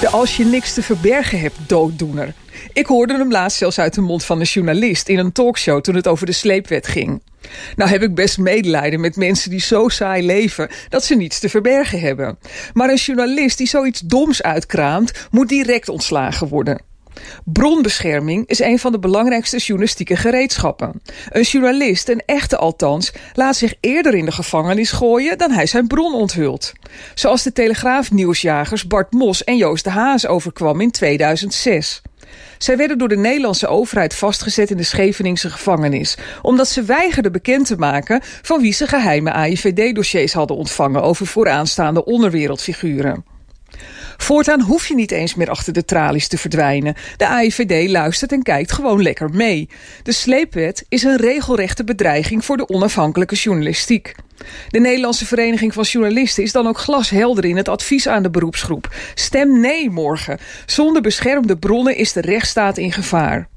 De als je niks te verbergen hebt dooddoener. Ik hoorde hem laatst zelfs uit de mond van een journalist in een talkshow toen het over de sleepwet ging. Nou heb ik best medelijden met mensen die zo saai leven dat ze niets te verbergen hebben. Maar een journalist die zoiets doms uitkraamt, moet direct ontslagen worden. Bronbescherming is een van de belangrijkste journalistieke gereedschappen. Een journalist, een echte althans, laat zich eerder in de gevangenis gooien dan hij zijn bron onthult. Zoals de Telegraaf-nieuwsjagers Bart Mos en Joost de Haas overkwam in 2006. Zij werden door de Nederlandse overheid vastgezet in de Scheveningse gevangenis, omdat ze weigerden bekend te maken van wie ze geheime AIVD-dossiers hadden ontvangen over vooraanstaande onderwereldfiguren. Voortaan hoef je niet eens meer achter de tralies te verdwijnen. De AIVD luistert en kijkt gewoon lekker mee. De sleepwet is een regelrechte bedreiging voor de onafhankelijke journalistiek. De Nederlandse Vereniging van Journalisten is dan ook glashelder in het advies aan de beroepsgroep. Stem nee morgen. Zonder beschermde bronnen is de rechtsstaat in gevaar.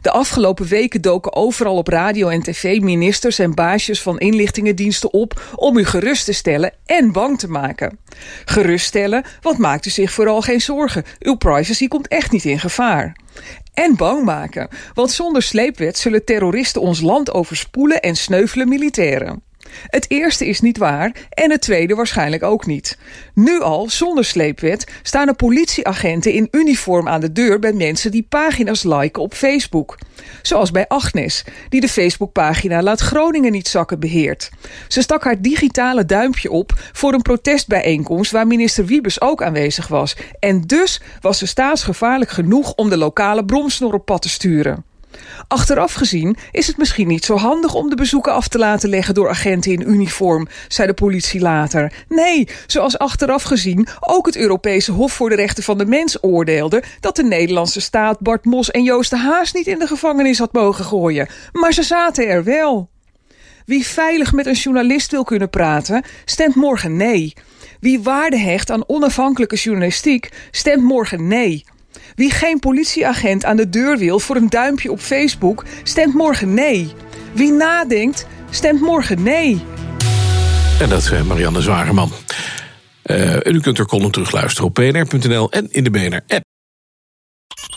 De afgelopen weken doken overal op radio en tv ministers en baasjes van inlichtingendiensten op om u gerust te stellen en bang te maken. Geruststellen, want maakt u zich vooral geen zorgen. Uw privacy komt echt niet in gevaar. En bang maken, want zonder sleepwet zullen terroristen ons land overspoelen en sneuvelen militairen. Het eerste is niet waar en het tweede waarschijnlijk ook niet. Nu al, zonder sleepwet, staan er politieagenten in uniform aan de deur bij mensen die pagina's liken op Facebook. Zoals bij Agnes, die de Facebookpagina Laat Groningen niet zakken beheert. Ze stak haar digitale duimpje op voor een protestbijeenkomst waar minister Wiebes ook aanwezig was. En dus was ze staatsgevaarlijk genoeg om de lokale bromsnor op pad te sturen. Achteraf gezien is het misschien niet zo handig om de bezoeken af te laten leggen door agenten in uniform, zei de politie later. Nee, zoals achteraf gezien ook het Europese Hof voor de Rechten van de Mens oordeelde dat de Nederlandse staat Bart Mos en Joost de Haas niet in de gevangenis had mogen gooien. Maar ze zaten er wel. Wie veilig met een journalist wil kunnen praten, stemt morgen nee. Wie waarde hecht aan onafhankelijke journalistiek, stemt morgen nee. Wie geen politieagent aan de deur wil voor een duimpje op Facebook, stemt morgen nee. Wie nadenkt, stemt morgen nee. En dat is eh, Marianne Zwageman. Uh, u kunt er column terugluisteren op bnr.nl en in de BNR-app.